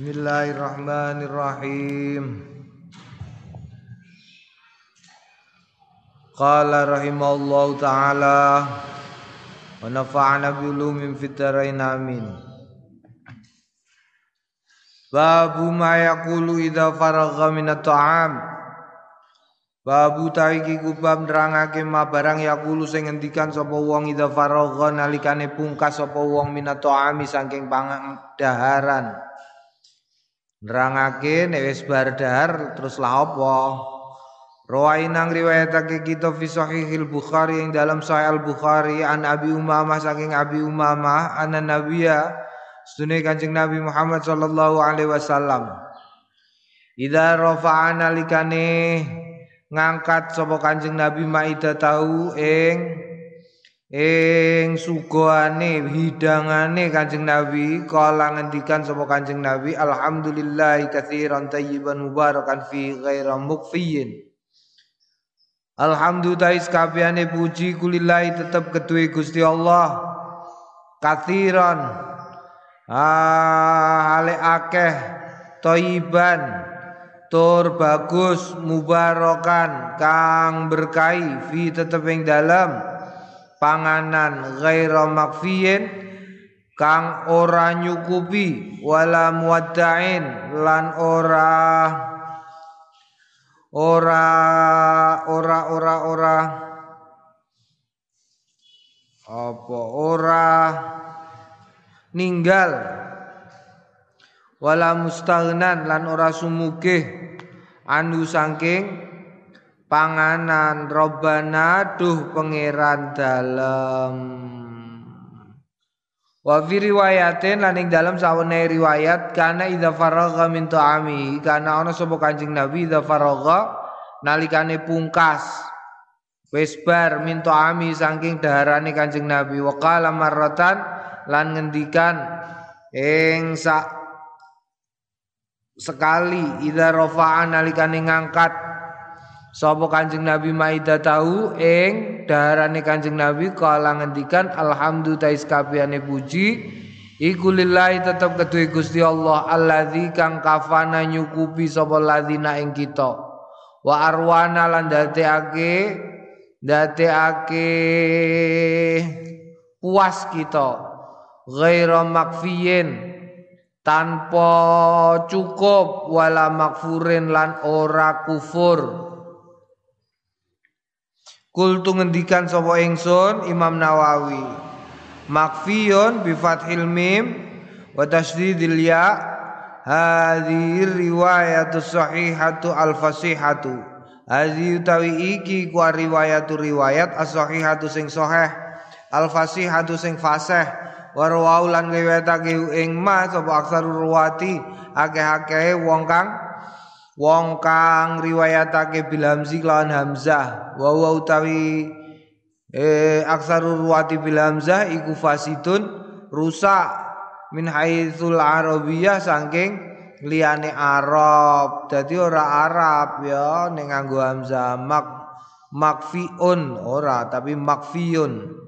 Bismillahirrahmanirrahim. Qala rahimallahu taala wa nafa'ana bi ulumin fid amin. Babu ma yaqulu idza faragha min at-ta'am. Babu taiki kubab nerangake ma barang yaqulu sing ngendikan sapa wong idza faragha nalikane pungkas sapa wong min at-ta'ami saking pangandaharan. Nerangake nek wis bar dahar terus la apa? Rawainang riwayatake kita fi sahihil Bukhari yang dalam sahih Al Bukhari an Abi Umamah saking Abi Umamah anna Nabiya sunne Kanjeng Nabi Muhammad sallallahu alaihi wasallam Idza rafa'ana likane ngangkat sapa Kanjeng Nabi maida tahu ing ing sugane hidangane Kanjeng Nabi kala ngendikan sapa Kanjeng Nabi alhamdulillah katsiran tayyiban mubarakan fi ghaira mukfiyin Alhamdulillah kabehane puji kulillahi tetep kedue Gusti Allah. Kathiran ah ale akeh toiban tur bagus mubarokan kang berkahi fi tetep ing dalem panganan ghaira makfiyin kang ora nyukupi wala muwadda'in lan ora ora ora ora ora apa ora ninggal wala mustaghnan lan ora sumugih anu saking panganan robana duh pangeran dalem. Wa fi riwayatin lan ing dalam sawene riwayat kana idza faragha min ta'ami kana ana sapa Kanjeng Nabi idza faragha nalikane pungkas wis bar min ta'ami saking daharane Kanjeng Nabi. Wa qala marratan lan ngendikan ing sak sekali idza rafa'a nalikane ngangkat Sapa Kanjeng Nabi Maida tahu ing darane Kanjeng Nabi kala ngendikan alhamdulillah kabehane puji. Iku lillahi tetep Gusti Allah alladzi kang kafana nyukupi sapa ladzina ing kita. Wa arwana lan dateake dateake puas kita ghaira makfiyin tanpa cukup wala makfurin lan ora kufur Kultu ngendikan sapa ingsun Imam Nawawi. Makfiyun bi fathil mim wa tasdidil ya hadhihi riwayatu sahihatu al fasihatu. Hadhi utawi iki ku riwayatu riwayat as-sahihatu sing sahih al fasihatu sing fasih warwau lan riwayatake ing ma sapa ruwati akeh-akeh wong kang wong kang riwayatake bil hamzi lawan hamzah. Wa wa utawi eh aksarul ruwati bil hamzah iku fasidun rusak min haitsul arabiyah saking liyane Arab. Dadi ora Arab ya ning nganggo hamzah. Mak makfiun ora tapi makfiun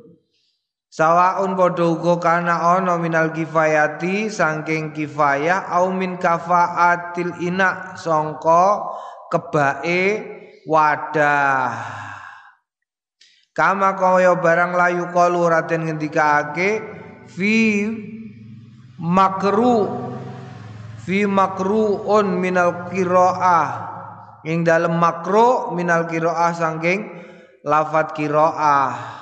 Sawaun padha uga kana ana minal kifayati saking kifayah au min kafaatil ina sangka kebae wadah. Kama kaya barang layu kalu raden ngendikake fi makru fi makruun minal qiraah ing dalem makro minal qiraah saking lafat qiraah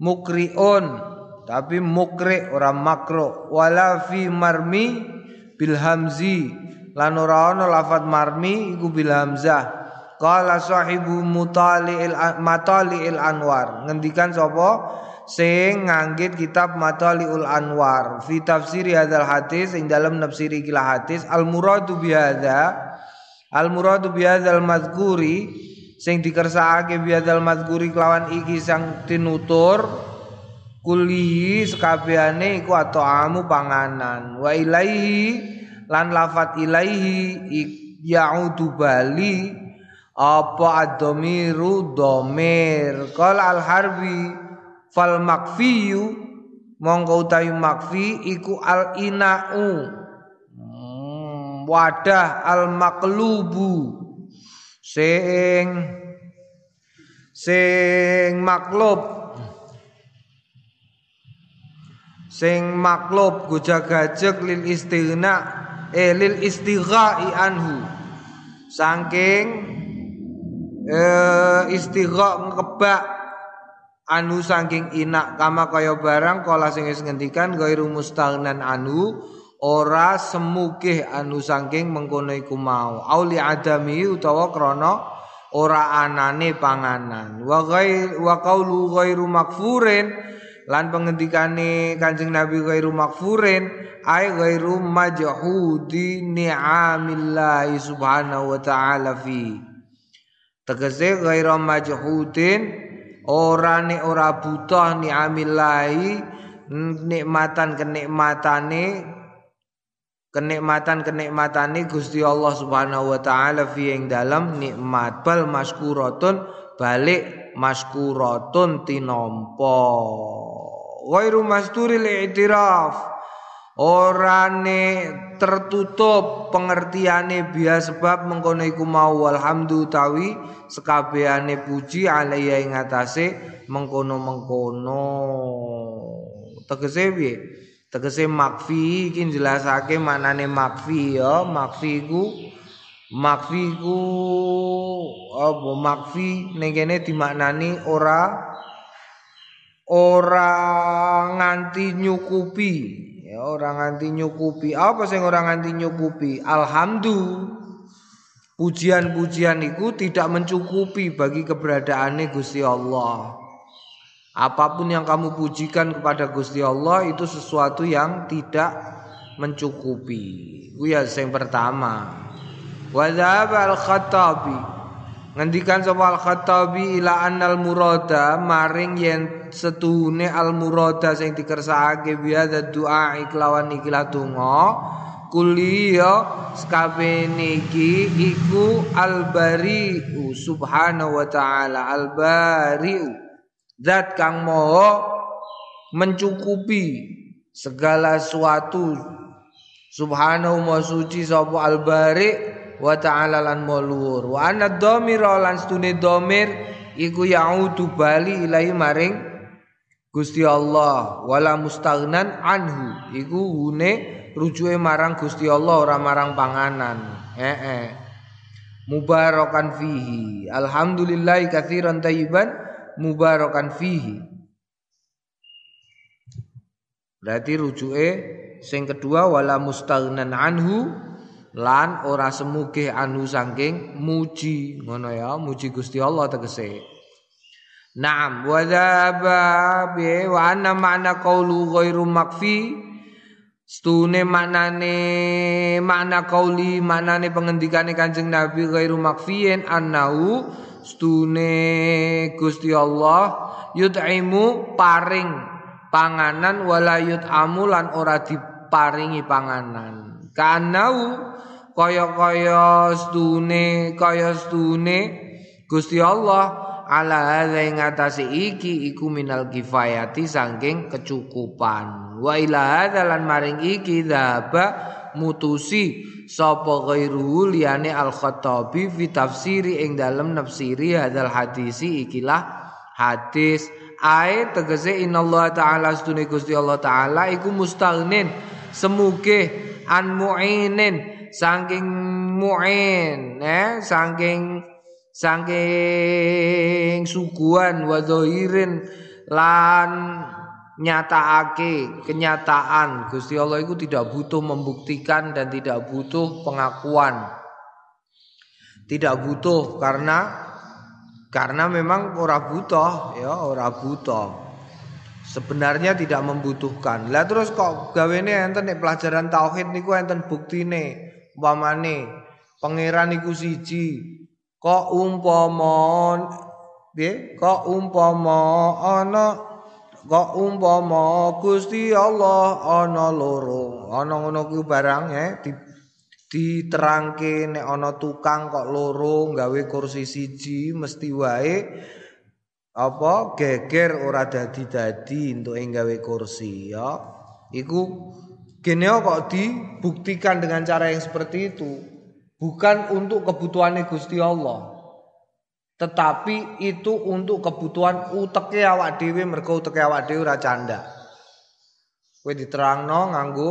mukriun. Tapi mukri ora makro. Wala fi marmi bil hamzi. Lan ora ana lafat marmi iku bil hamzah. Qala sahibu mutaliil mataliil anwar. Ngendikan sapa? Sing nganggit kitab mataliul anwar. Fi tafsir hadzal hadis ing dalam nafsiri kila hadis. Al muradu bi hadza. Al muradu bi hadzal mazkuri sing dikersakake biadal madguri kelawan iki sang tinutur kulihi sekabehane iku amu panganan. Wa ilaihi lan lafat ilaihi yaudu bali apa adomiru domir. Kal al harbi fal makfiyu mongko utawi makfi iku al inau hmm, wadah al maklubu sing sing maklub sing maklub gujag-gajeg lil istighna eh lil istighai anhu. Saking eh istigha ngkebak anu saking inak kama kaya barang kala sing ngendikan ghairu mustaghnan anu ora semukih anu saking mengkono iku mau. Auli adami utawa krana ora anane panganan. Wa ghair wa qaulu ghairu makfurin. Lan pengendikane Kanjeng Nabi ghairu makfurin ai ghairu majhudi ni'amillahi subhanahu wa ta'ala fi. Tegese ghairu majhudin ora ne ora butuh ni'amillahi nikmatan kenikmatane kenikmatan kenikmatane Gusti Allah Subhanahu wa taala fi ing dalam nikmat. Bal maskuratun balik maskuratun tinompo ghairu masturil i'tiraf. Orane tertutup pengertiane bias sebab mengkono iku mau. Alhamdu tawi sekabehane puji alaiya ing atase mengkono-mengkono. Tegese piye tegese makfi iki jelasake maknane makfi ya. Makfi ku makfi ku apa makfi ning kene dimaknani ora ora nganti nyukupi. Ya ora nganti nyukupi. Apa sing ora nganti nyukupi? Alhamdulillah pujian-pujian itu tidak mencukupi bagi keberadaannya Gusti Allah Apa pun yang kamu pujikan kepada Gusti Allah itu sesuatu yang tidak mencukupi. Itu ya yang pertama. Wa al-Khattabi. Ngendikan sapa al-Khattabi ila annal murada maring yen setuhune al murada sing dikersakake biya doa iklawan ikilah donga kuliya sakabene iki iku al-bari'u subhanahu wa ta'ala al-bari'u Zat kang moho mencukupi segala sesuatu Subhanahu wa suci sapa al-bari wa ta'ala lan mulur wa anna dhamira lan stune dhamir iku yaudu bali ilahi maring Gusti Allah. Wala mustaghnan anhu. Iku hune rujuke marang Gusti Allah ora marang panganan. Eh eh mubarakan fihi. Alhamdulillah katsiran tayyiban mubarakan fihi. Berarti rujuke sing kedua wala mustaghnan anhu lan ora semuge anu saking muji ngono ya muji Gusti Allah tegese. Naam wa dzaba bi wa anna ma'na qaulu ghairu makfi Stune maknane makna kauli maknane pengendikane Kanjeng Nabi ghairu makfiyin annahu stune Gusti Allah yut'imu paring panganan wala yut'amu lan ora diparingi panganan. Kanau kaya-kaya stune kaya stune Gusti Allah ala hadza ing atase iki iku minal kifayati saking kecukupan. Wa ila lan maring iki dhaba mutusi sapa ghairu liyane al-Khattabi fi tafsiri ing dalem nafsiri hadal hadisi ikilah hadis. Ae tegese innallaha taala stune Gusti Allah taala iku mustaghnin semuge an mu'inin saking mu'in eh saking saking suguhan wa lan nyatakake kenyataan. Gusti Allah itu tidak butuh membuktikan dan tidak butuh pengakuan. Tidak butuh karena karena memang ora butuh ya ora butuh. Sebenarnya tidak membutuhkan. Lah terus kok gawene enten nek pelajaran tauhid niku enten buktine umpamane pangeran niku siji kok umpama nggih kok umpama ana kok umpama Gusti Allah ana loro ana ngono kuwi barang ya di diterangke nek ana tukang kok loro gawe kursi siji mesti wae apa geger ora dadi-dadi entuk gawe kursi ya iku Gene kok dibuktikan dengan cara yang seperti itu bukan untuk kebutuhan Gusti Allah. Tetapi itu untuk kebutuhan uteke awak dhewe mergo uteke awak dhewe ora canda. Kowe diterangno nganggo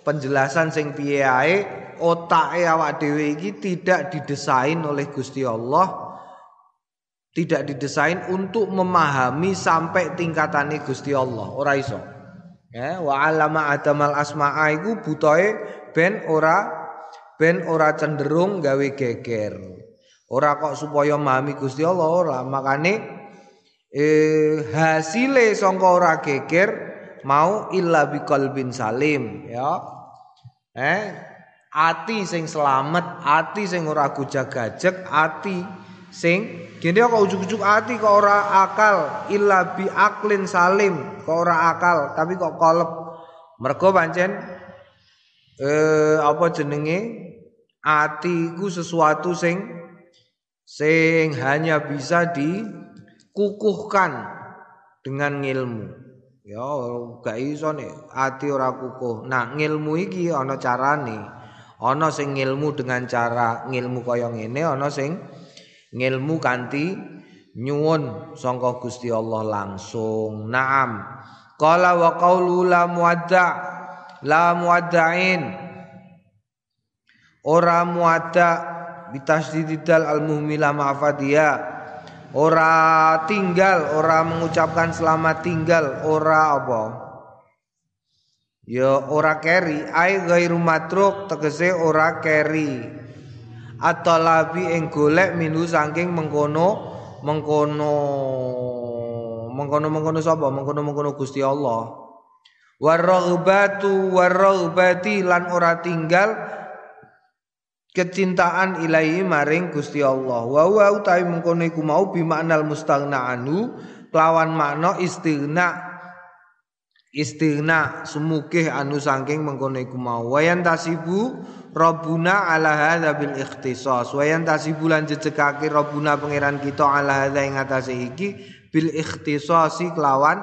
penjelasan sing piye ae otake awak dhewe iki tidak didesain oleh Gusti Allah tidak didesain untuk memahami sampai tingkatane Gusti Allah. Ora iso. Ya wa alama adamal asma'a iku butoe ben ora ben ora cenderung gawe geger ora kok supaya memahami Gusti Allah ora. Makane eh hasile sangka ora geger mau illa biqalbin salim ya. Eh ati sing selamat ati sing ora gujag-gajeg ati sing gene kok ujug-ujug ati kok ora akal illa bi aklin salim kok ora akal tapi kok kolep. Mergo pancen eh apa jenenge? Ati iku sesuatu sing sing hanya bisa dikukuhkan dengan ilmu. Ya gak iso nih ati ora kukuh. Nah, ngilmu iki ana carane. Ana sing ngilmu dengan cara ngilmu kaya ngene, ana sing ngilmu kanthi nyuwun sangka Gusti Allah langsung. Naam. Qala wa qaulu la muadda la muadda'in ora muada bitasdididal al-muhmilah ma'fadia ora tinggal ora mengucapkan selamat tinggal ora apa. Ya ora keri. Ai ghairu matruk tegese ora keri. Atau labi ing golek minu saking mengkono mengkono mengkono mengkono sapa? Mengkono mengkono Gusti Allah. Warraghbatu warraghbati lan ora tinggal kecintaan ilahi maring Gusti Allah. Wa wa utawi mengkono iku mau bi maknal mustaghna anu kelawan makna istighna istighna sumukih anu saking mengkono iku mau. Wayan tasibu Rabbuna ala hadza bil ikhtisas. Wayan tasibu lan jejegake Rabbuna pangeran kita ala hadza ing atase iki bil ikhtisasi kelawan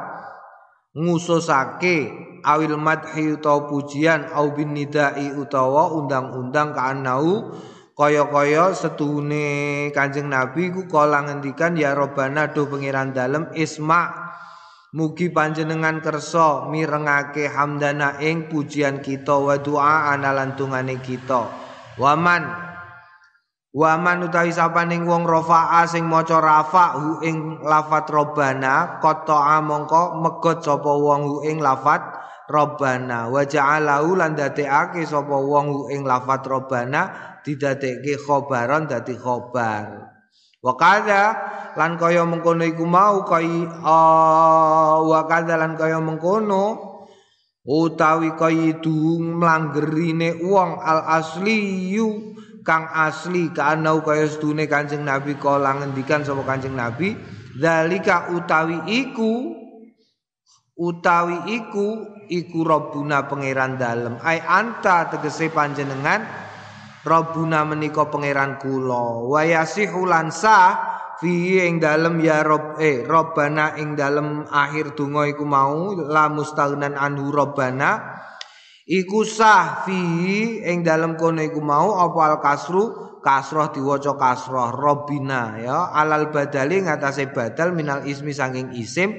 ngususake awil madhi utawa pujian au bin nidai utawa undang-undang kaanau kaya-kaya setune Kanjeng Nabi ku kala ngendikan ya robana do pangeran dalem isma Mugi panjenengan kersa mirengake hamdana ing pujian kita wa doa analan tungane kita. Waman Waman utawi sapaning wong rafa'a sing maca rafa hu ing lafat robana qata'a mongko megot sapa wong ing lafat robana wa ja'alahu lan dadekake sapa wong ing lafat robana didadekke khobaron dadi khobar wa kadza lan kaya mengkono iku mau kai uh, wa kadza lan kaya mengkono utawi kaya dung mlanggerine wong al asliyu kang asli kanau kaya sedune Kanjeng Nabi kala ngendikan sapa Kanjeng Nabi zalika utawi iku utawi iku iku Rabbuna pangeran dalem. Ai anta tegese panjenengan? Rabbuna menika pangeran kula. Wa yasihu lan sah fi ing dalem ya rob eh Rabbana ing dalem akhir donga iku mau. La mustaghnan anhu Rabbana. Iku sah fi ing dalem kono iku mau. Apa al kasru? Kasroh diwaca kasroh. Robina ya. Alal badali ngatasé badal minal ismi saking isim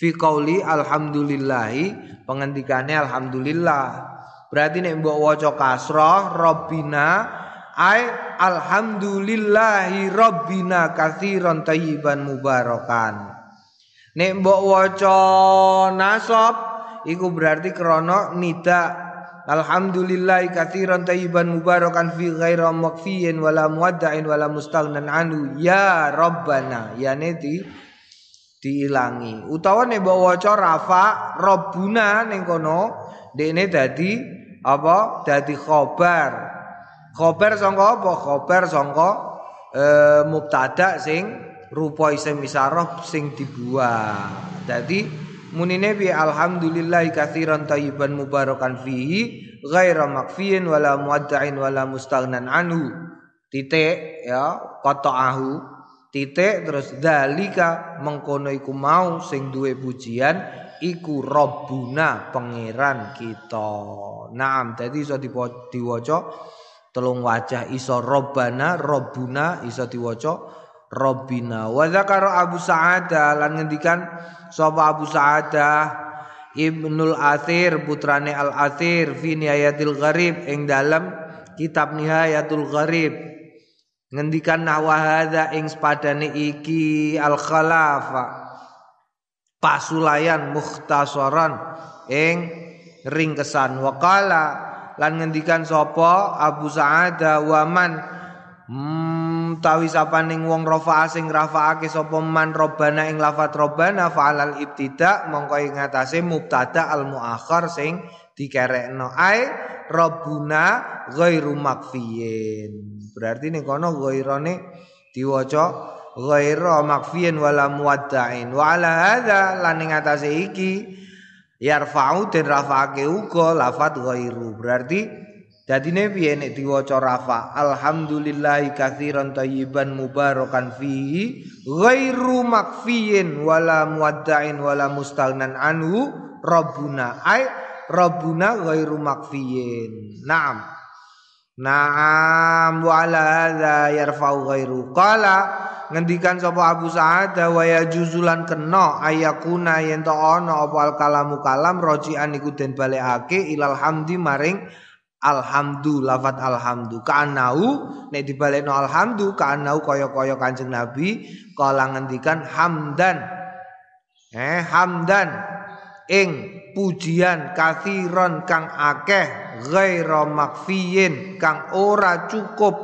fi qauli alhamdulillahi pengendikane alhamdulillah. Berarti nek mbok waca kasroh robina ai alhamdulillahi robbina katsiran tayyiban mubarakan. Nek mbok waca nasab iku berarti krono nida Alhamdulillah katsiran tayyiban mubarakan fi ghaira makfiyin wala muwadda'in wala mustaghnan anhu. Ya rabbana ya neti diilangi. Utawa nek waca rafa rabbuna ning kono dekne dadi apa dadi khobar. Khobar sangka apa? Khobar sangka e, mubtada sing rupa isim isarah sing dibuat dadi Munine bi alhamdulillah katsiran tayyiban mubarakan fihi ghaira makfiin wala muwadda'in wala mustaghnan anhu. Titik ya qata'ahu titik terus dalika mengkono iku mau sing duwe pujian iku Rabbuna pangeran kita. Naam, dadi iso diwaca telung wajah iso Rabbana, Rabbuna iso diwaca Rabbina. Wa dzakara Abu Sa'adah lan ngendikan sapa Abu Sa'adah Ibnul Athir putrane Al Athir fi Nihayatil Gharib ing dalam kitab Nihayatul Gharib ngendikan nahwa hadza ing sepadane iki Al Khalafa pasulayan mukhtasaran ing ringkesan. Waqala lan ngendikan sapa Abu Sa'ad waman hmm, tawi sapaning wong rafa sing rafaake sapa man robana ing lafat robana fa'alal ibtida mongko ing ngatasé mubtada al muakhar sing dikerekno. Ai rabbuna ghairu makfiyin berarti ning kono ghairane diwaca ghaira makfiyin wala muwadda'in. Wa ala hadza lan ing atase iki yarfa'u den rafa'ake uga lafat ghairu. Berarti dadine piye nek diwaca rafa? Alhamdulillahi katsiran thayyiban mubarakan fihi ghairu makfiyin wala muwadda'in wala mustaghnan anhu rabbuna. Ai rabbuna ghairu makfiyin. Na'am na'am wa ala hadza yarfa'u ghairu. Qala ngendikan sapa Abu Sa'ad wa ya juzulan kena ayakuna yen to ana apa al kalamu kalam rojian iku den balekake ilal hamdi maring alhamdu lafat alhamdu. Kaanau nek dibalekno alhamdu kaanau kaya-kaya Kanjeng Nabi kala ngendikan hamdan. Eh hamdan. Ing pujian kathiron kang akeh ghaira makfiyin kang ora cukup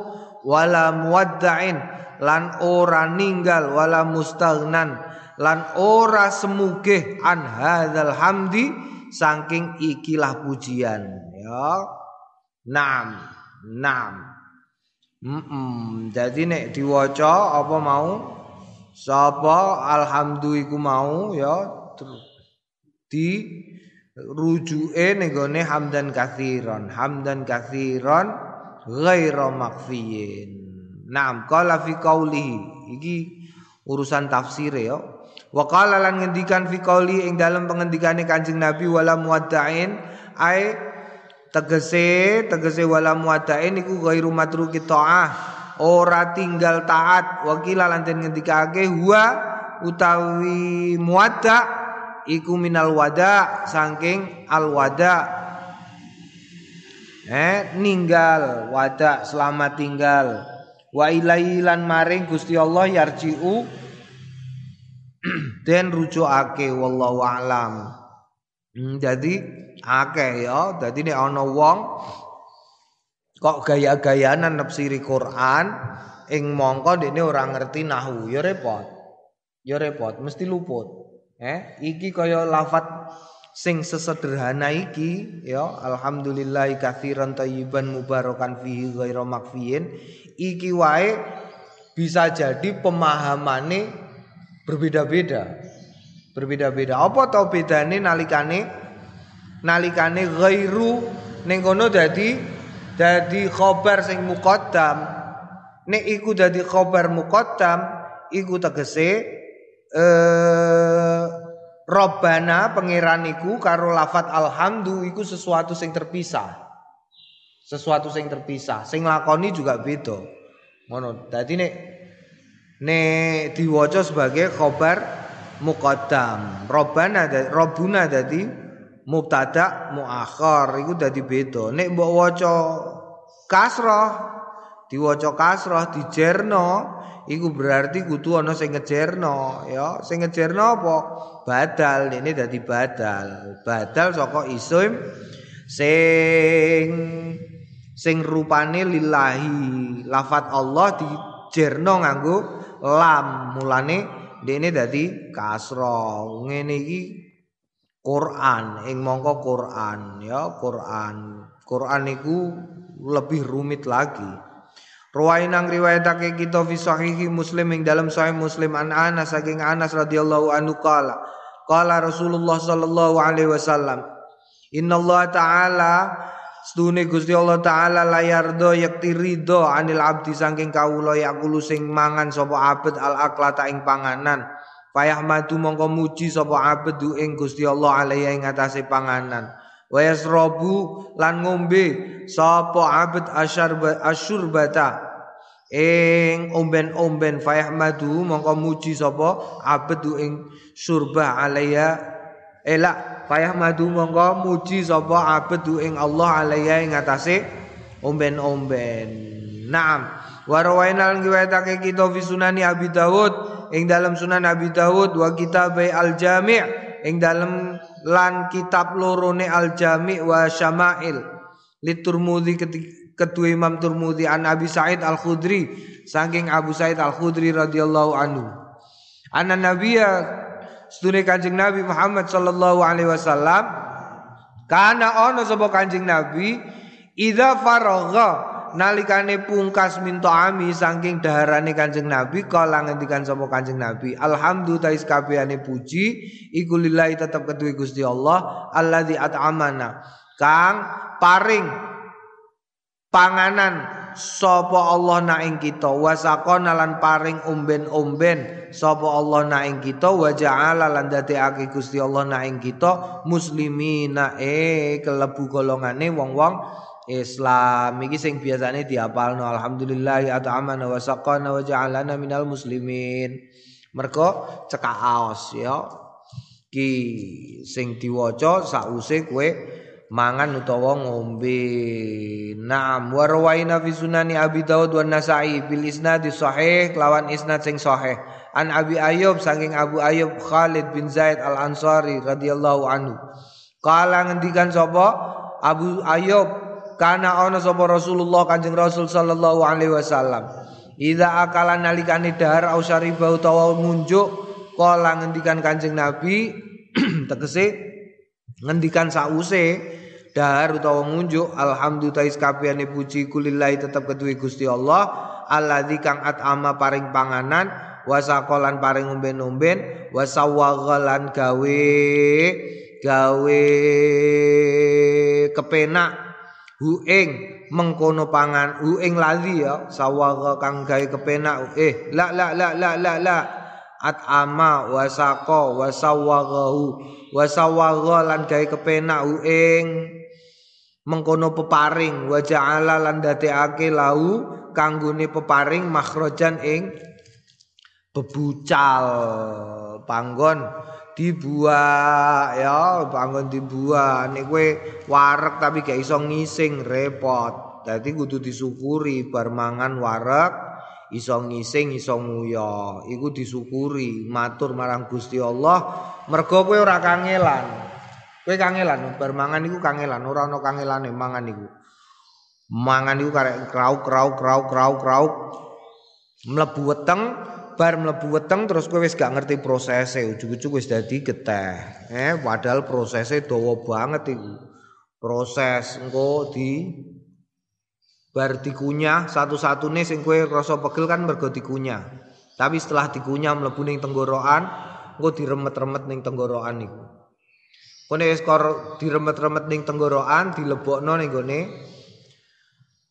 wala muwadda'in lan ora ninggal wala mustaghnan lan ora semugih an hadzal hamdi saking ikilah pujian. Ya. Naam naam. Mm jadi nek diwaca apa mau? Sapa? Alhamdu iku mau ya. Di rujuke ning hamdan kathiron hamdan kathiron ghaira makfiyin Naam qala fi qaulihi iki urusan tafsir ya. Wa qala lan ngendikan fi qauli ing dalam pengendikane Kanjeng Nabi wala muwadda'in ai tegese tegese wala muwadda'in iku ghairu matruki ta'ah ora tinggal taat wakila lan ngendikake huwa utawi muwadda iku minal wada saking al wada eh ninggal wada selamat tinggal wa ilailan maring Gusti Allah yarji'u den rujukake wallahu alam. Hmm, jadi akeh ya, dadi nek ana wong kok gaya-gayanan nafsiri Quran ing mongko dekne ora ngerti nahu ya repot. Ya repot, mesti luput. Eh, iki kaya lafat sing sesederhana iki ya alhamdulillah katsiran thayyiban mubarakan fihi ghairu makfiyin iki wae bisa jadi pemahamane berbeda-beda. Berbeda-beda. Apa tau bedane nalikane nalikane ghairu ning kono dadi dadi khabar sing muqaddam. Nek iku dadi khabar muqaddam iku tegese eh Robbana pengiraniku karo lafat alhamdu iku sesuatu sing terpisah sesuatu sing terpisah. Sing lakoni juga beda. Ngono. Dadi nek nek diwaca sebagai khobar muqaddam. Robbana Robbuna dadi mubtada muakhir iku dadi beda. Nek mbok waca kasrah diwaca kasrah dijerno iku berarti kudu ana sing ngejerno ya. Sing ngejerno apa? Badal. Ini dadi badal. Badal saka isim sing sing rupane lillahi. Lafat Allah dijerno nganggo lam. Mulane dene dadi kasra. Ngene iki Quran. Ing mongko Quran ya. Quran. Quran iku lebih rumit lagi Ruwainang riwayatake kita fi sahihi Muslim ing dalam sahih Muslim an Anas saking Anas radhiyallahu anhu qala qala Rasulullah sallallahu alaihi wasallam Inna Allah taala Stune Gusti Allah taala layardo yakti ridho anil abdi saking kawula yakulu sing mangan sapa abet al aklata ing panganan. Fayahmadu mongko muji sapa abdu ing Gusti Allah alaihi ing atase panganan. Wa yasrabu lan ngombe sapa asyarba asyurbata ing omben-omben fayahmadu mongko muji sapa abdu ing surba alaiya elak fayahmadu mongko muji sapa abdu ing Allah alaiya ing atase omben-omben. Naam. Wa rawaina lan kita fi sunani Abi Dawud ing dalam Sunan Abi Dawud wa kitab Al-Jami' ing dalam lan kitab lorone Al-Jami' wa Syama'il liturmudi kedua Imam Turmudi an Abi Sa'id Al-Khudri saking Abu Sa'id Al-Khudri radhiyallahu anhu. Anna nabiyya Sedune Kanjeng Nabi Muhammad sallallahu alaihi wasallam kana ono sapa Kanjeng Nabi idza faragha nalikane pungkas minta ami saking daharane Kanjeng Nabi kala ngendikan sapa Kanjeng Nabi alhamdulillah kabehane puji iku lillahi tetep kedue Gusti Allah alladzi at'amana. Kang paring panganan sapa Allah na ing kita? Wasaqona lan paring omben-omben sapa Allah na ing kita? Wa ja'ala lan dadekake Gusti Allah na ing kita? Muslimina eh kelebu golongane wong-wong Islam. Iki sing biasane diapalno. Alhamdulillah ta'amana wa saqana wa ja'alana minal muslimin. Mergo cekak aos ya. Ki sing diwaca sause kowe mangan utawa ngombe. Naam wa rawaina fi sunani Abi Dawud wa Nasa'i bil isnad sahih lawan isnad sing sahih. An Abi Ayyub saking Abu Ayyub Khalid bin Zaid Al Ansari radhiyallahu anhu. Kala ngendikan sapa Abu Ayyub kana ana sapa Rasulullah Kanjeng Rasul sallallahu alaihi wasallam. Idza akala nalikane dahar au syariba utawa munjuk kala ngendikan Kanjeng Nabi tegese ngendikan sause dahar utawa munjuk alhamdulillah kabehane puji kulillahi tetep kedue Gusti Allah alladzi kang at'ama paring panganan wasakolan paring umben-umben wasawaghalan gawe gawe kepenak hu ing mengkono pangan hu ing lali ya sawaga kang gawe kepenak eh la la la la la la at ama wasaqo wasawagahu wasawaga lan gawe kepenak ing mengkono peparing. Wa ja'ala lan dadekake lau kanggone peparing makhrajan ing bebucal. Panggon dibuat ya bangun dibuat nek kowe warek tapi gak iso ngising repot. Dadi kudu disyukuri bar mangan warek iso ngising iso nguyo iku disyukuri matur marang Gusti Allah. Mergo kowe ora kangelan. Kowe kangelan bar mangan iku kangelan ora ana kangelane mangan iku mangan iku karek krauk krauk krauk krauk krauk. Mlebu weteng bar mlebu weteng terus kowe wis gak ngerti prosese. Ujug-ujug wis dadi geteh. Eh padahal prosese dawa banget iku. Proses engko di bar dikunyah satu-satune sing kowe rasa pegel kan mergo dikunyah. Tapi setelah dikunyah mlebu ning tenggorokan engko diremet-remet ning tenggorokan iku. Kone wis kor diremet-remet ning tenggorokan dilebokno ning gone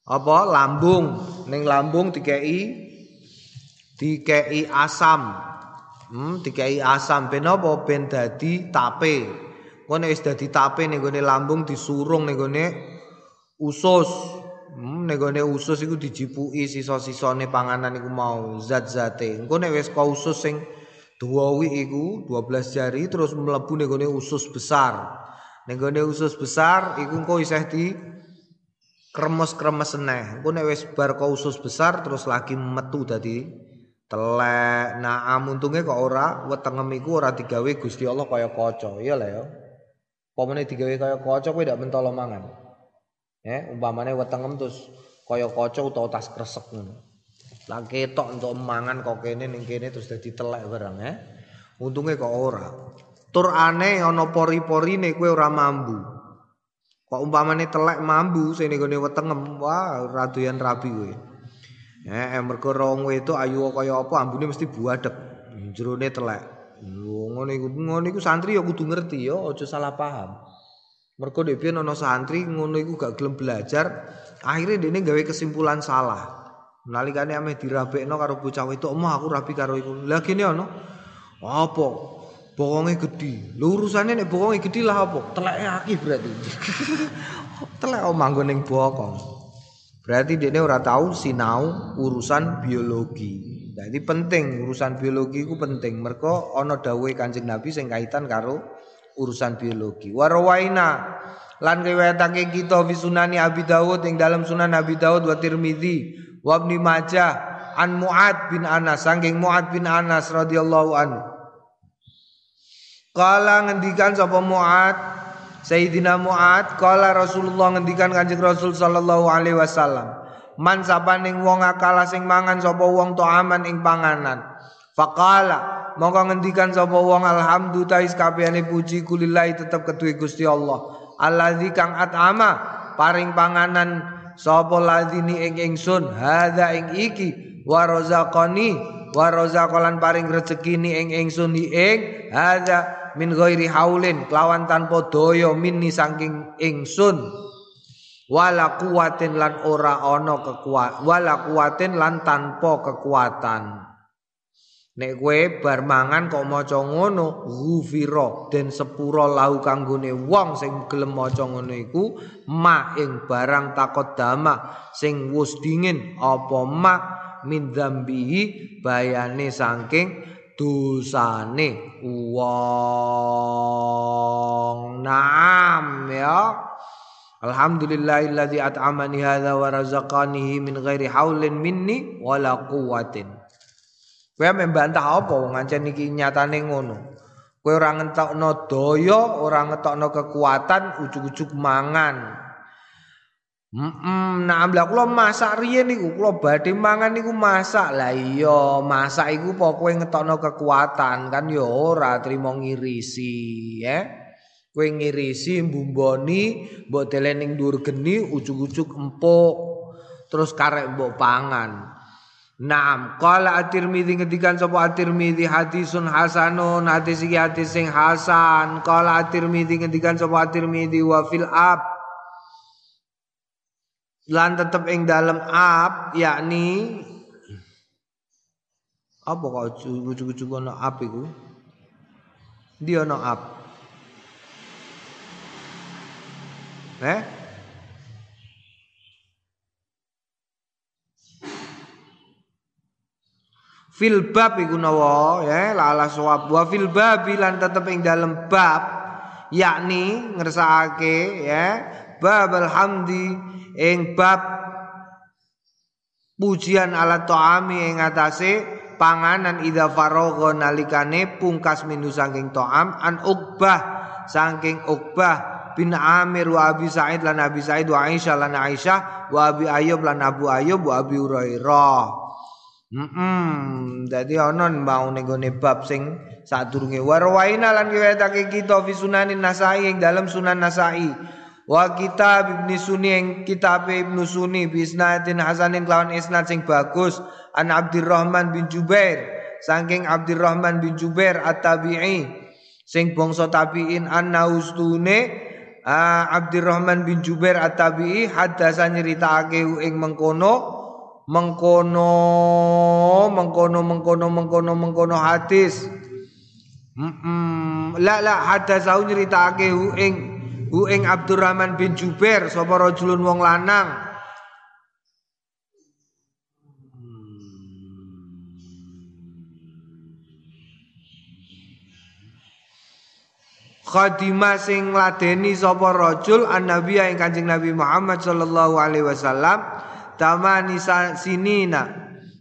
apa lambung. Ning lambung dikei dikei asam. Hmm, dikei asam. Ben apa? Ben dadi tape. Ngono wis dadi tape ning gone lambung disurung ning gone usus hmm, ning gone usus iku dijipuki sisa-sisane panganan iku mau zat-zate. Engko nek wis usus sing duwi iku 12 jari terus mlebu ning gone usus besar. Ning gone usus besar iku engko isih di kremes-kremes neh engko nek wis bar ka usus besar terus lagi metu dadi telek. Nah amuntunge kok ora wetengem iku ora digawe Gusti Allah kaya kaca. Iya lah ya. Pamane digawe kaya kaca kowe ndak mentolo mangan ya umpamane wetengem terus kaya kaca utawa tas kresek ngono lah ketok untuk mangan kok kene ning kene terus dadi telek barang ya untunge kok ora tur aneh ana pori-porine kowe ora mambu kok umpamane telek mambu sing ning wetengem wah radoyan rabi kowe Eh mergo rong itu ayu kaya apa ambune mesti buadeg. Jerone telek. Ngono iku ngono iku santri ya kudu ngerti ya aja salah paham. Mergo dhek piye ana santri ngono iku gak gelem belajar, akhirnya dene gawe kesimpulan salah. Nalikane ame dirabekno karo bocah itu, "Omah aku rapi karo iku." Lah gene ana. Apa? Bokonge gede. Lho urusane nek bokonge gede lah apa? Teleke akeh berarti. Telek manggon ning bokong. Berarti dia ora tahu sinau urusan biologi. Jadi penting urusan biologi itu penting. Mereka ono dawe Kanjeng Nabi sing kaitan karo urusan biologi. Warawaina lan riwayatake kita fi sunani Abi Dawud ing dalam sunan Abi Dawud wa Tirmizi wa Ibnu Majah an Muad bin Anas saking Muad bin Anas radhiyallahu anhu. Kala ngendikan sapa Muad Sayyidina Muad kala Rasulullah ngendikan Kanjeng Rasul sallallahu alaihi wasallam man sapaning wong akala sing mangan sapa wong aman ing panganan faqala mongko ngendikan sapa wong alhamdulillah kabehane puji kulillahi tetep ketuwe Gusti Allah. Allazi kang at'ama paring panganan sapa ladini ing ingsun hadza ing iki wa razaqani wa razaqalan paring rezekini ing ingsun ing hadza min ghairi haulin kelawan tanpa daya minni saking ingsun. Wala kuwatin lan ora ana kekuatan wala kuwatin lan tanpa kekuatan nek kowe bar mangan kok maca ngono ghufira den sepura lahu kanggone wong sing gelem maca ngono iku ma ing barang takut dama sing wus dingin apa ma? Min dzambihi bayane saking dosane wong. Naam ya. Alhamdulillahilladzi at'amani hadza wa razaqanihi min ghairi haulin minni wala quwwatin. Kowe membantah apa wong ancen iki nyatane ngono. Kowe ora ngentokno daya, ora ngetokno kekuatan, ujug-ujug mangan. Heeh, nah amla kula masak riyen niku, kula badhe mangan niku masak. Lah iya, masak iku pokoke ngetokno kekuatan kan ya ora trimo ngirisi, ya. Kowe ngirisi mbumboni mbok telening dhuwur geni ujug-ujug empuk terus karek mbok pangan. Naam, qala at-Tirmidzi ngedikan sapa at-Tirmidzi hadisun hasanun hadis iki hadis sing hasan. Qala at-Tirmidzi ngedikan sapa at-Tirmidzi wa fil ab lan tetep ing dalam ab yakni apa kok ujug-ujug ana ab iku? Dia ana ab. Eh? Fil bab iku nawa ya lala sawab wa fil bab lan tetep ing dalem bab yakni ngersakake ya bab alhamdi ing bab pujian ala ta'ami ing atase panganan ida faragha nalikane pungkas minu saking ta'am an uqbah saking uqbah bin Amir wa Abi Sa'id lan Abi Sa'id wa Aisyah lan Aisyah wa Abi Ayyub lan Abu Ayyub wa Abi Hurairah. Hmm, dadi ana mau ning bab sing sadurunge warwaina lan riwayatake kita fi sunanin Nasai ing dalam Sunan Nasai. Wa kitab Ibnu Sunni ing kitab Ibnu Sunni bi isnadin hasanin lawan isnad sing bagus. An Abdurrahman bin Jubair. Saking Abdurrahman bin Jubair at-Tabi'i. Sing bangsa tabi'in anna ustune uh, Abdurrahman bin Jubair At-Tabi'i hadasa nyeritakake ing mengkono mengkono mengkono mengkono mengkono mengkono hadis. Mm -mm. la la hadasa nyeritakake ing. Hu ing Abdurrahman bin Jubair sapa rajulun wong lanang. Khadimah sing ladeni sapa rajul annabiya ing Kanjeng Nabi Muhammad sallallahu alaihi wasallam tamani sinina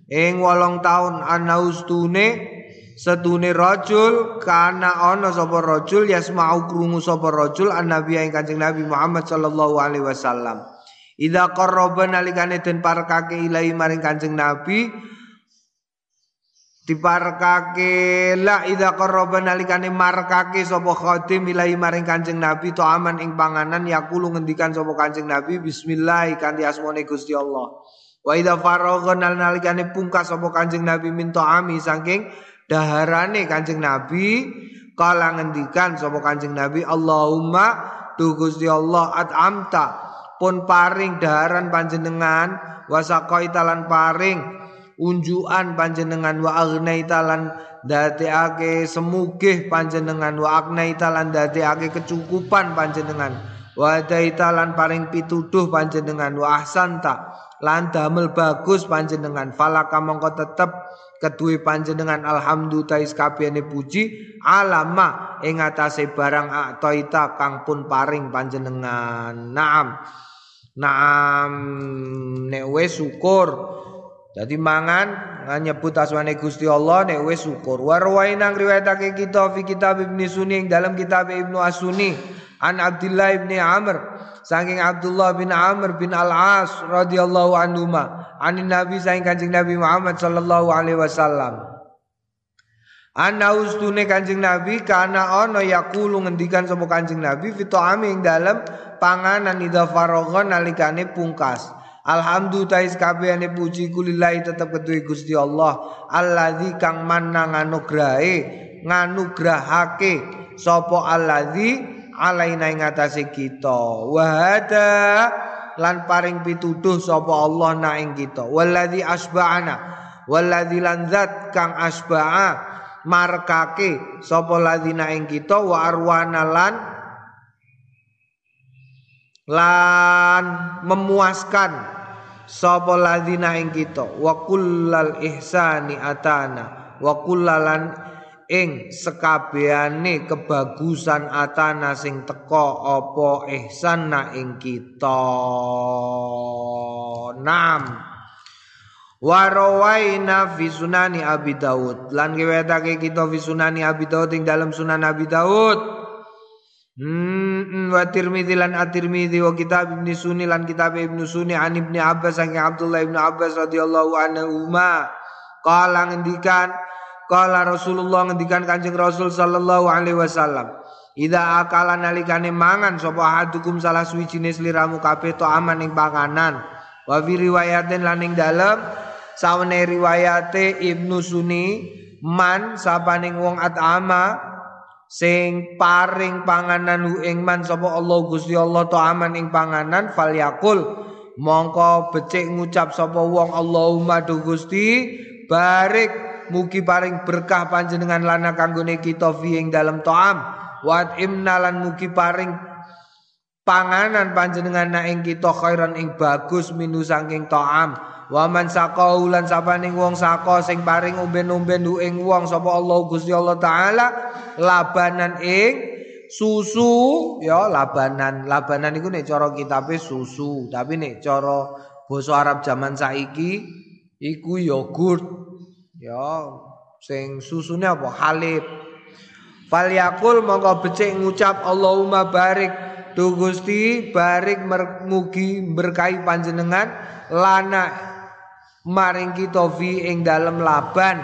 ing wolong taun anaustune setune rajul kana ana sapa rajul yasma'u krungu sapa rajul annabiya ing Kanjeng Nabi Muhammad sallallahu alaihi wasallam. Ida qarraba nalikane den parekake ilahi maring Kanjeng Nabi diparekake la idza qarraba nalikane marekake sapa khadim ilahi maring Kanjeng Nabi to aman ing panganan yakulu ngendikan sapa Kanjeng Nabi bismillah kanthi asmane Gusti Allah. Wa idza faragha nalikane pungkas sapa Kanjeng Nabi minta ami saking daharane Kanjeng Nabi kala ngendikan sapa Kanjeng Nabi Allahumma tu Gusti Allah at'amta pun paring daharan panjenengan wasaqaita lan paring unjukan panjenengan wa agnaita lan dadekake semugih panjenengan wa agnaita lan dadekake kecukupan panjenengan. Wa daita lan paring pituduh panjenengan wa ahsanta lan damel bagus panjenengan. Falaka mongko tetep kedue panjenengan alhamdulillah kabehane puji. Alama ing atase barang aktoita kang pun paring panjenengan. Naam. Naam. Nek syukur jadi mangan nyebut asmane Gusti Allah nek wis syukur. Wa nang riwayatake kita fi kitab Ibnu Sunni dalam kitab Ibnu Asuni an Abdullah bin Amr saking Abdullah bin Amr bin Al-As radhiyallahu anhu ma anin Nabi saking Kanjeng Nabi Muhammad sallallahu alaihi wasallam. Ana ustune Kanjeng Nabi kana ana yaqulu ngendikan sapa Kanjeng Nabi fi ing dalam panganan ida faragha nalikane pungkas. Alhamdulillah kabehane puji kulillahi tetep kedue Gusti Allah. Allazi kang manna nganugrahe nganugrahake sapa allazi alaina ing atase kita. Wahada lan paring pituduh sapa Allah na ing kita. Wallazi asba'ana wallazi lan kang asba'a markake sapa ladina ing kita. Wa arwana lan lan memuaskan sapa ladzina ing kita. Wa kullal ihsani atana. Wa kullalan ing sekabehane kebagusan atana sing teka apa ihsan na ing kita. Nam. Warawaina fi sunani Abi Daud. Lan kita fi sunani Abi Daud ing dalam sunan Abi Daud. Hmm, wa Tirmidzi lan At-Tirmidzi wa kitab Ibnu Sunni lan kitab Ibnu Sunni an Ibnu Abbas saking Abdullah Ibnu Abbas radhiyallahu anhu ma qala ngendikan qala Rasulullah ngendikan Kanjeng Rasul sallallahu alaihi wasallam Ida akala nalikane mangan sapa hadukum salah suwijine sliramu kabeh to aman ing panganan? Wa riwayatin lan ing dalem sawene riwayate Ibnu Sunni man sapaning wong at'ama sing paring panganan hu ing man sapa Allah Gusti Allah aman ing panganan falyakul mongko becik ngucap sapa wong Allahumma do Gusti barik mugi paring berkah panjenengan lana kanggone kita fi ing dalem ta'am. Wa imnalan mugi paring panganan panjenengan na ing kita khairan ing bagus minu saking ta'am Waman saqau lan sapaning wong saka sing paring umben-umben ing wong sapa Allah Gusti Allah taala labanan ing susu. Ya labanan. Labanan iku nek cara kitabe susu. Tapi nek cara basa Arab zaman saiki iku yogurt. Ya sing susune apa? Halib. Falyakul mongko becik ngucap Allahumma barik Tu Gusti barik mugi berkahi panjenengan lana maring kita fi ing dalem laban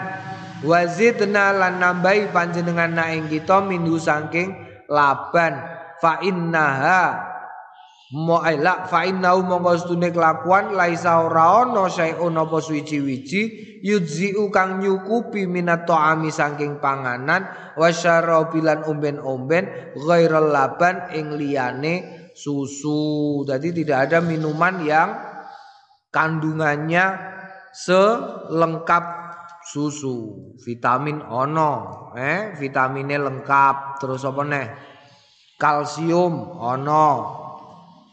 wazidna lan nambahi panjenengan na ing kita minhu saking laban fa innaha Mu'aila fa innahu mongko stune kelakuan laisa ora ana sayun apa suwi-wiji yudziu kang nyukupi minat ta'ami saking panganan wasyarabilan umben-umben ghairal laban ing liyane susu. Jadi tidak ada minuman yang kandungannya selengkap susu. Vitamin ono eh vitaminnya lengkap. Terus apa nih kalsium ono.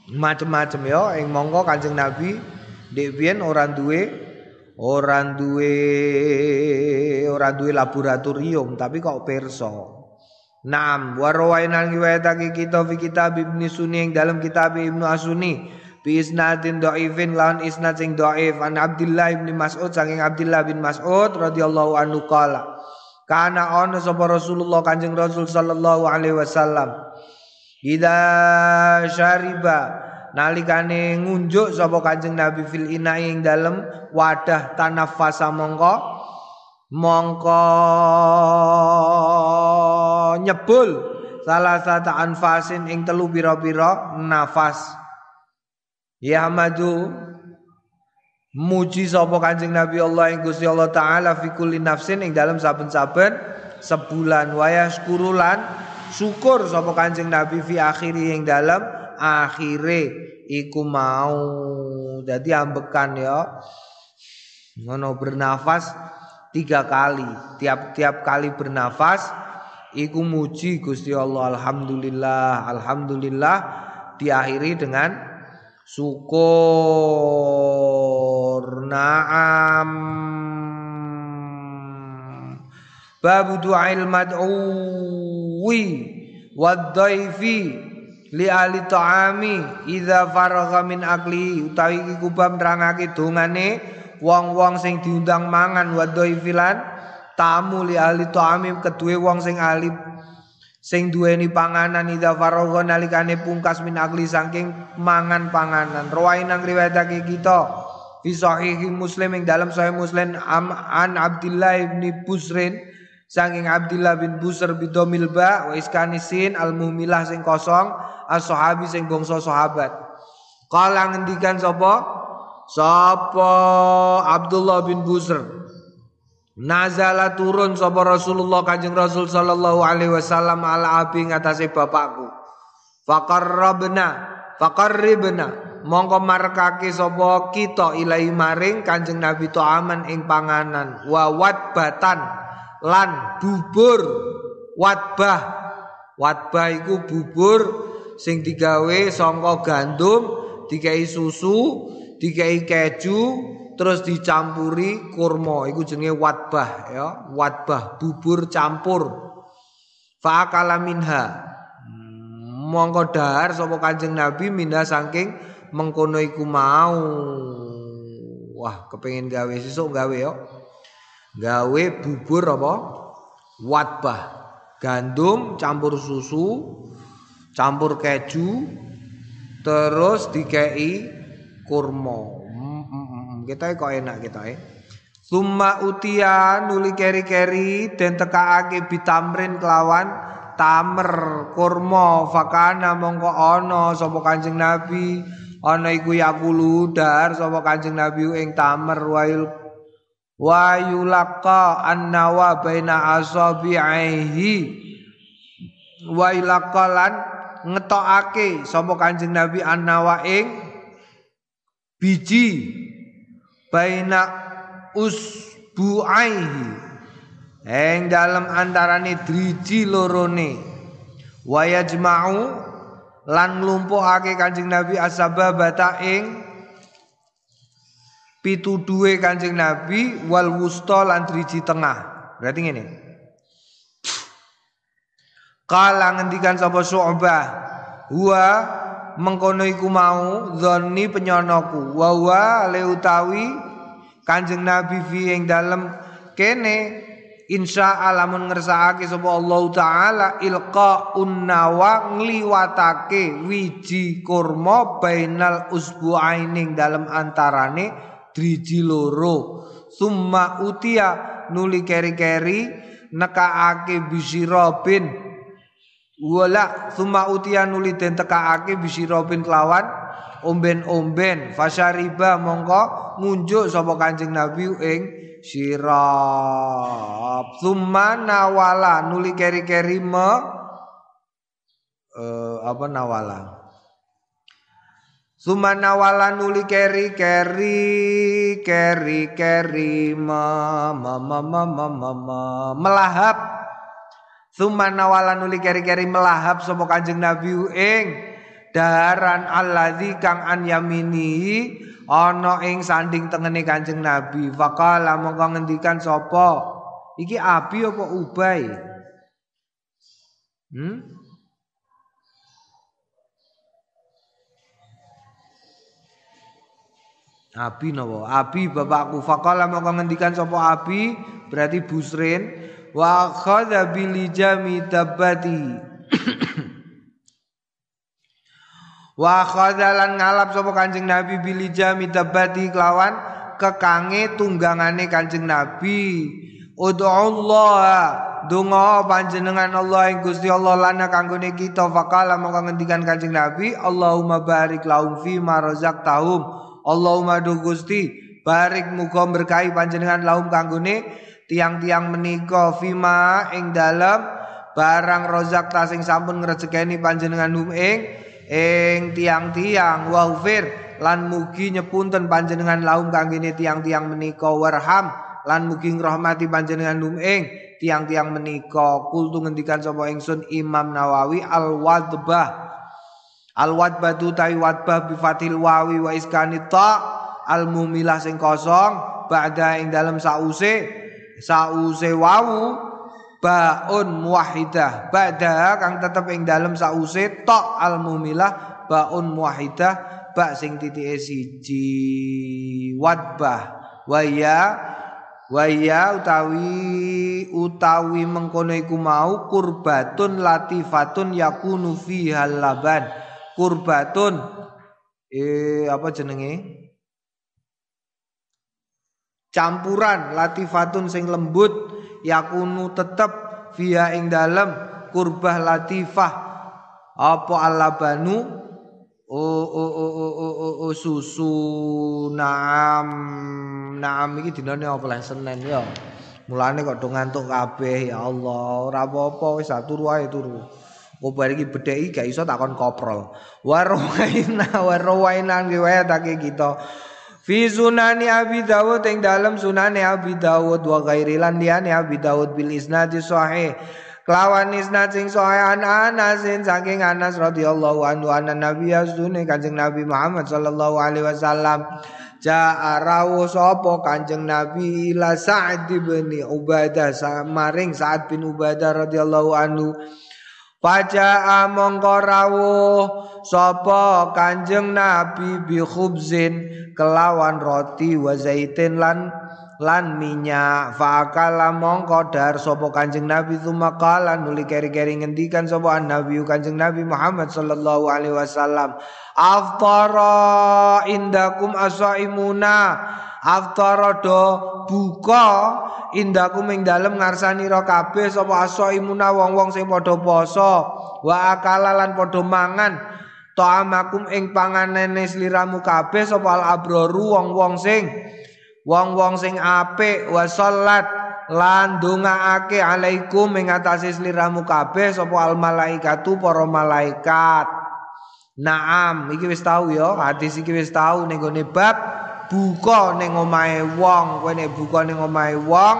Macem-macem ya yang monggo kanjeng nabi dek orang duwe orang duwe orang duwe laboratorium tapi kok perso Naam warwainal riwayatake kita fi kitab Ibnu Sunni yang dalam kitab Ibnu Asuni bi isnadin dhaifin lawan isnad sing dhaif an Abdullah bin Mas'ud saking Abdullah bin Mas'ud radhiyallahu anhu qala kana ana sapa Rasulullah Kanjeng Rasul sallallahu alaihi wasallam. Ida syariba nalikane ngunjuk sapa Kanjeng Nabi fil ina ing dalem wadah tanafasa mongko mongko nyebul salah satu anfasin ing telu pira-pira nafas Ya madu muji sapa Kanjeng Nabi Allah ing Gusti Allah taala fi nafsin ing dalam saben-saben sebulan. Waya syukurulan syukur sapa Kanjeng Nabi fi akhiri ing dalam akhire. Iku mau. Dadi ambekan ya. Ngono bernafas tiga kali. Tiap-tiap kali bernafas iku muji Gusti Allah. Alhamdulillah alhamdulillah diakhiri dengan syukur. Naam. Babu du'ail mad'uwi wad-dhaifi li ahli ta'ami idza faragha min akli. Utawi iki kubab nerangake dongane wong-wong sing diundang mangan wadhaifi lan tamu li ahli ta'ami kedue wong sing ahli sing duweni panganan idza faragha nalikane pungkas min akli saking mangan panganan rawainang riwayatake kita fi sahih muslim ing dalam sahih muslim an Abdullah bin Busrin Saking Abdullah bin Busr bidomil ba wa iskanisin al muhmilah sing kosong as sahabi sing bangsa sahabat. Kala ngendikan sapa? Sapa Abdullah bin Busr. Nazala turun sapa Rasulullah Kanjeng Rasul sallallahu alaihi wasallam ala abi ngatasé bapakku. Faqarrabna faqarribna. Mongko markake sapa kita ilahi maring Kanjeng Nabi aman ing panganan. Wa batan lan bubur. Watbah. Watbah iku bubur sing digawe saka gandum dikai susu dikai keju terus dicampuri kurma iku jenenge watbah ya. Watbah bubur campur. Faakala minha. Mongko dahar sapa Kanjeng Nabi minha saking mengkono iku mau. Wah kepengin gawe sesuk gawe yo gawe bubur apa? Watbah gandum campur susu campur keju terus dikei kurma kita kok enak kita eh. Summa utia nuli keri-keri dan tekaake bitamrin kelawan tamer kurma fakana mongko ana sapa Kanjeng Nabi? Ana iku yakulu dar sapa Kanjeng Nabi ing tamer wail wa yulaqa annawa baina asabi'ihi wa ilaqalan ngetokake sapa Kanjeng Nabi annawa ing biji baina usbu'aihi ing dalam antarane driji lorone wa yajma'u lan nglumpuhake Kanjeng Nabi asbabata ing pituduhe Kanjeng Nabi wal wusta lan driji tengah. Berarti ngene. Kala ngendikan sapa Syu'bah, huwa mengkono iku mau dzanni penyonoku. Wa wa le utawi Kanjeng Nabi fi ing dalem kene. Insya alamun ngersakake sapa Allah taala ilqa unnawa ngliwatake wiji kurma bainal usbu'aining dalam antarane driji loro. Summa utia nuli keri-keri nekaake bisirobin wala summa utia nuli den tekaake bisirobin kelawan omben-omben fasariba mongko ngunjuk sapa Kanjeng Nabi ing sirap summa nawala nuli keri-keri me uh, apa nawala Sumana wala nuli keri keri keri keri ma ma ma ma ma ma, ma. melahap Sumana wala nuli keri keri melahap sapa Kanjeng Nabi ing daharan alladzi kang an yamini ana ing sanding tengene Kanjeng Nabi. Faqala mongko ngendikan sapa? Iki api apa ubay? Hmm? Abi napa? Abi bapakku. Faqala maka ngendikan sapa Abi berarti Busrin wa khadha bil jami tabati. wa khadha lan ngalap sapa Kanjeng Nabi bil jami tabati kelawan kekange tunggangane Kanjeng Nabi. Allah donga panjenengan Allah ing Gusti Allah lana kanggone kita faqala maka ngendikan Kanjeng Nabi Allahumma barik lahum fi ma razaqtahum Allahumma du Gusti barik muga berkahi panjenengan laum kanggone tiang-tiang menika fima ing dalem barang rozak tasing sampun ngrejekeni panjenengan hum ing ing tiang-tiang. Waufir lan mugi nyepunten panjenengan laum kanggene tiang-tiang menika. Warham lan mugi ngrahmati panjenengan lum ing tiang-tiang menika. Kultu ngendikan sapa ingsun Imam Nawawi al-wadbah. Al-wadbah tu tawi wadbah bi wawi wa iskani ta al-mumilah sing kosong ba'da ing dalam sause sause wawu baun muwahidah ba'da kang tetep ing dalam sause ta al-mumilah baun muwahidah ba sing titike siji. Wadbah. Waya waya utawi utawi mengkono iku mau kurbatun latifatun yakunu fiha laban. Kurbatun eh apa jenenge campuran latifatun sing lembut yakunu tetep via ing dalem kurbah latifah apa alabanu Oh oh oh oh oh oh, oh susu naam naam iki dinane apa lah Senin ya. Mulane kok do ngantuk kabeh ya Allah. Ora apa-apa wis turu wae turu. Kok bar iki bedheki gak iso takon koprol. Warwaina warwaina nggih wae take kita. Fi sunani Abi Dawud ing dalam sunane Abi Dawud wa ghairi lan liyane Abi Dawud bil isnadi sahih. Kelawan isnad sing sahih an Anas saking Anas radhiyallahu anhu anna Nabi asune Kanjeng Nabi Muhammad sallallahu alaihi wasallam Ja'a rawu sapa Kanjeng Nabi ila Sa'd bin Ubadah maring Sa'ad bin Ubadah radhiyallahu anhu Paja'a mongko rawuh sapa Kanjeng Nabi bi khubzin kelawan roti wa zaitin lan lan minyak fakala mongko dar sapa kanjeng nabi tumakala nuli keri-keri ngendikan sapa nabi kanjeng nabi Muhammad sallallahu alaihi wasallam aftara indakum asaimuna. Aftara do buka indakum ing dalem ngarsani ro kabeh sapa asaimuna wong-wong sing padha poso wa akala lan padha mangan ta'amakum ing panganene sliramu kabeh sapa al abroru wong-wong sing wong-wong sing apik wa salat lan dongaake alaikum ing atase sliramu kabeh sapa al malaikatu para malaikat. Naam iki wis tau ya hadis iki wis tau ning gone bab buka ning omahe wong kowe nek buka ning omahe wong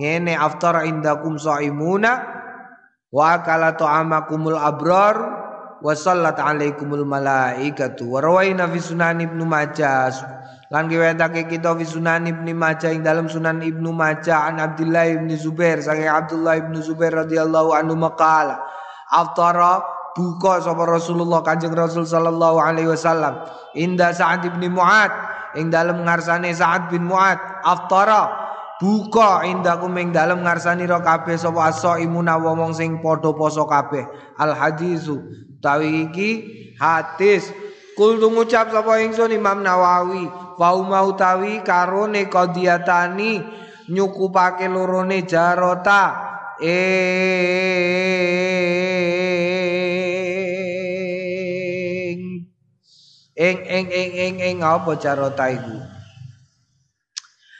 ngene aftar indakum saimuna wa kala ta'amakumul abrar wa sallat alaikumul malaikatu. Wa rawaina fi sunan ibnu majah Lan riwayatake kita fi Sunan Ibnu Majah ing dalam Sunan Ibnu Majah an Abdullah bin Zubair saking Abdullah bin Zubair radhiyallahu anhu maqala aftara buka sapa Rasulullah Kanjeng Rasul sallallahu alaihi wasallam inda Sa'ad bin Mu'ad ing dalam ngarsane Sa'ad bin Mu'ad aftara buka indakum ing dalam ngarsani ro kabeh sapa aso imuna wong sing padha poso kabeh. Al hadisu tawi iki hadis. Kul ngucap sapa ingsun Imam Nawawi wa utawi karone qadiyatani nyukupake lorone jarota. Ing ing ing ing ing ing apa jarota iku?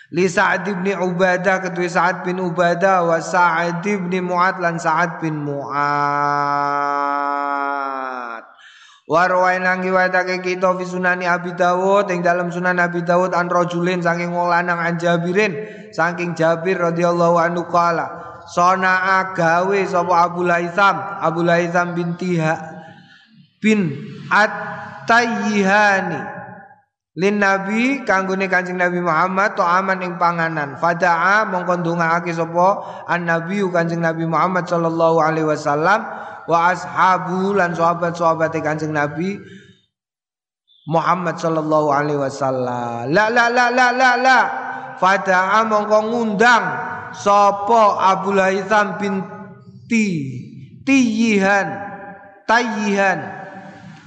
Li Sa'ad bin Ubadah ketui Sa'ad bin Ubadah wa Sa'ad bin Mu'ad lan Sa'ad bin Mu'ad Warwai nangi waitake kita fi sunani Abi Dawud ing dalam sunan Abi Dawud an rajulin saking wong lanang an Jabirin saking Jabir radhiyallahu anhu qala Sona agawe sapa Abu Laitham Abu Laitham binti ha, bin At-Tayyihani. Lin Nabi kanggone Kanjeng Nabi Muhammad to aman ing panganan. Fadaa mongko ndongaake sapa an Nabi Kanjeng Nabi Muhammad sallallahu alaihi wasallam wa ashabu lan sahabat-sahabat Kanjeng Nabi Muhammad sallallahu alaihi wasallam. La la la la la la. Fada'a mongko ngundang sapa Abu Laitham binti Tiyihan Tayihan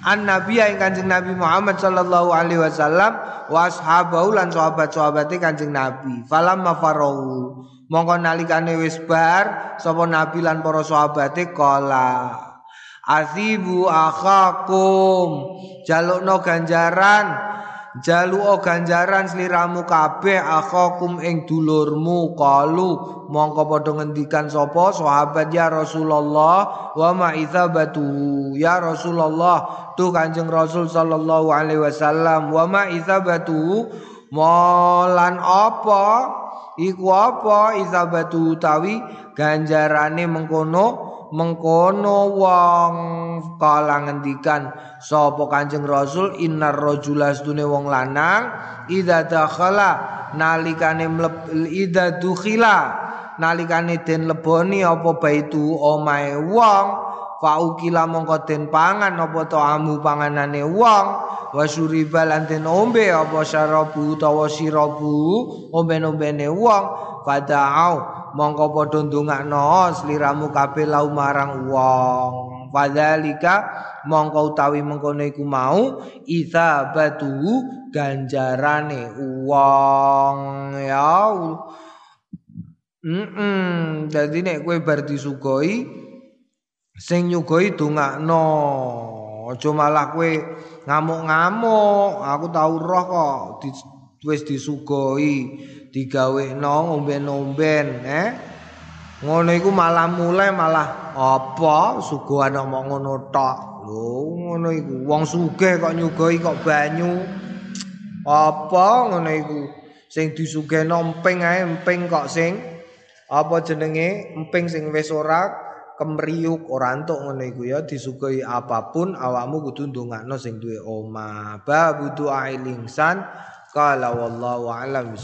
an Nabi yang Kanjeng Nabi Muhammad sallallahu alaihi wasallam wa ashabahu lan sahabat-sahabate Kanjeng Nabi. Falamma farahu Mongko nalikane wis bar sapa nabi lan para sahabate kala Asibu akhakum. Jalukno ganjaran jaluo ganjaran sliramu kabeh akhakum ing dulurmu. Kalu mongko padha ngendikan sapa sahabat ya Rasulullah wa ma batu ya Rasulullah tu Kanjeng Rasul sallallahu alaihi wasallam wa ma batu molan apa iku apa? Batu tawi ganjarane mengkono mengkono wong kala ngendikan sapa Kanjeng Rasul? Innar rajula stune wong lanang idza dakhala nalikane idza dukhila nalikane den leboni apa baitu omahe wong faukila mongko den pangan apa to amu panganane wong? Wasuriba lan den ombe apa syarabu utawa sirabu omben-ombene wong? Fada'au mongko padha ndongakno sliramu kabeh lau marang wong. Fadzalika mongko utawi mengkono iku mau batu ganjarane wong. Ya Mm -mm. Jadi nek kowe bar disugoi sing nyugoi dongakno. Aja malah kowe ngamuk-ngamuk. Aku tau roh kok wis disugoi digawekno omben-omben eh? Ngono iku malah mulai malah apa? Suguhan omong ngono tok. Lho ngono iku. Wong sugih kok nyugoi kok banyu. Apa ngono iku? Sing disugeno emping ae emping kok sing apa jenenge? Emping sing wis ora kemriuk ora entuk ngono iku ya disugoi apa pun awakmu kudu ndongakno sing duwe omah ba butuh ailingsan Qala wallahu a'lam.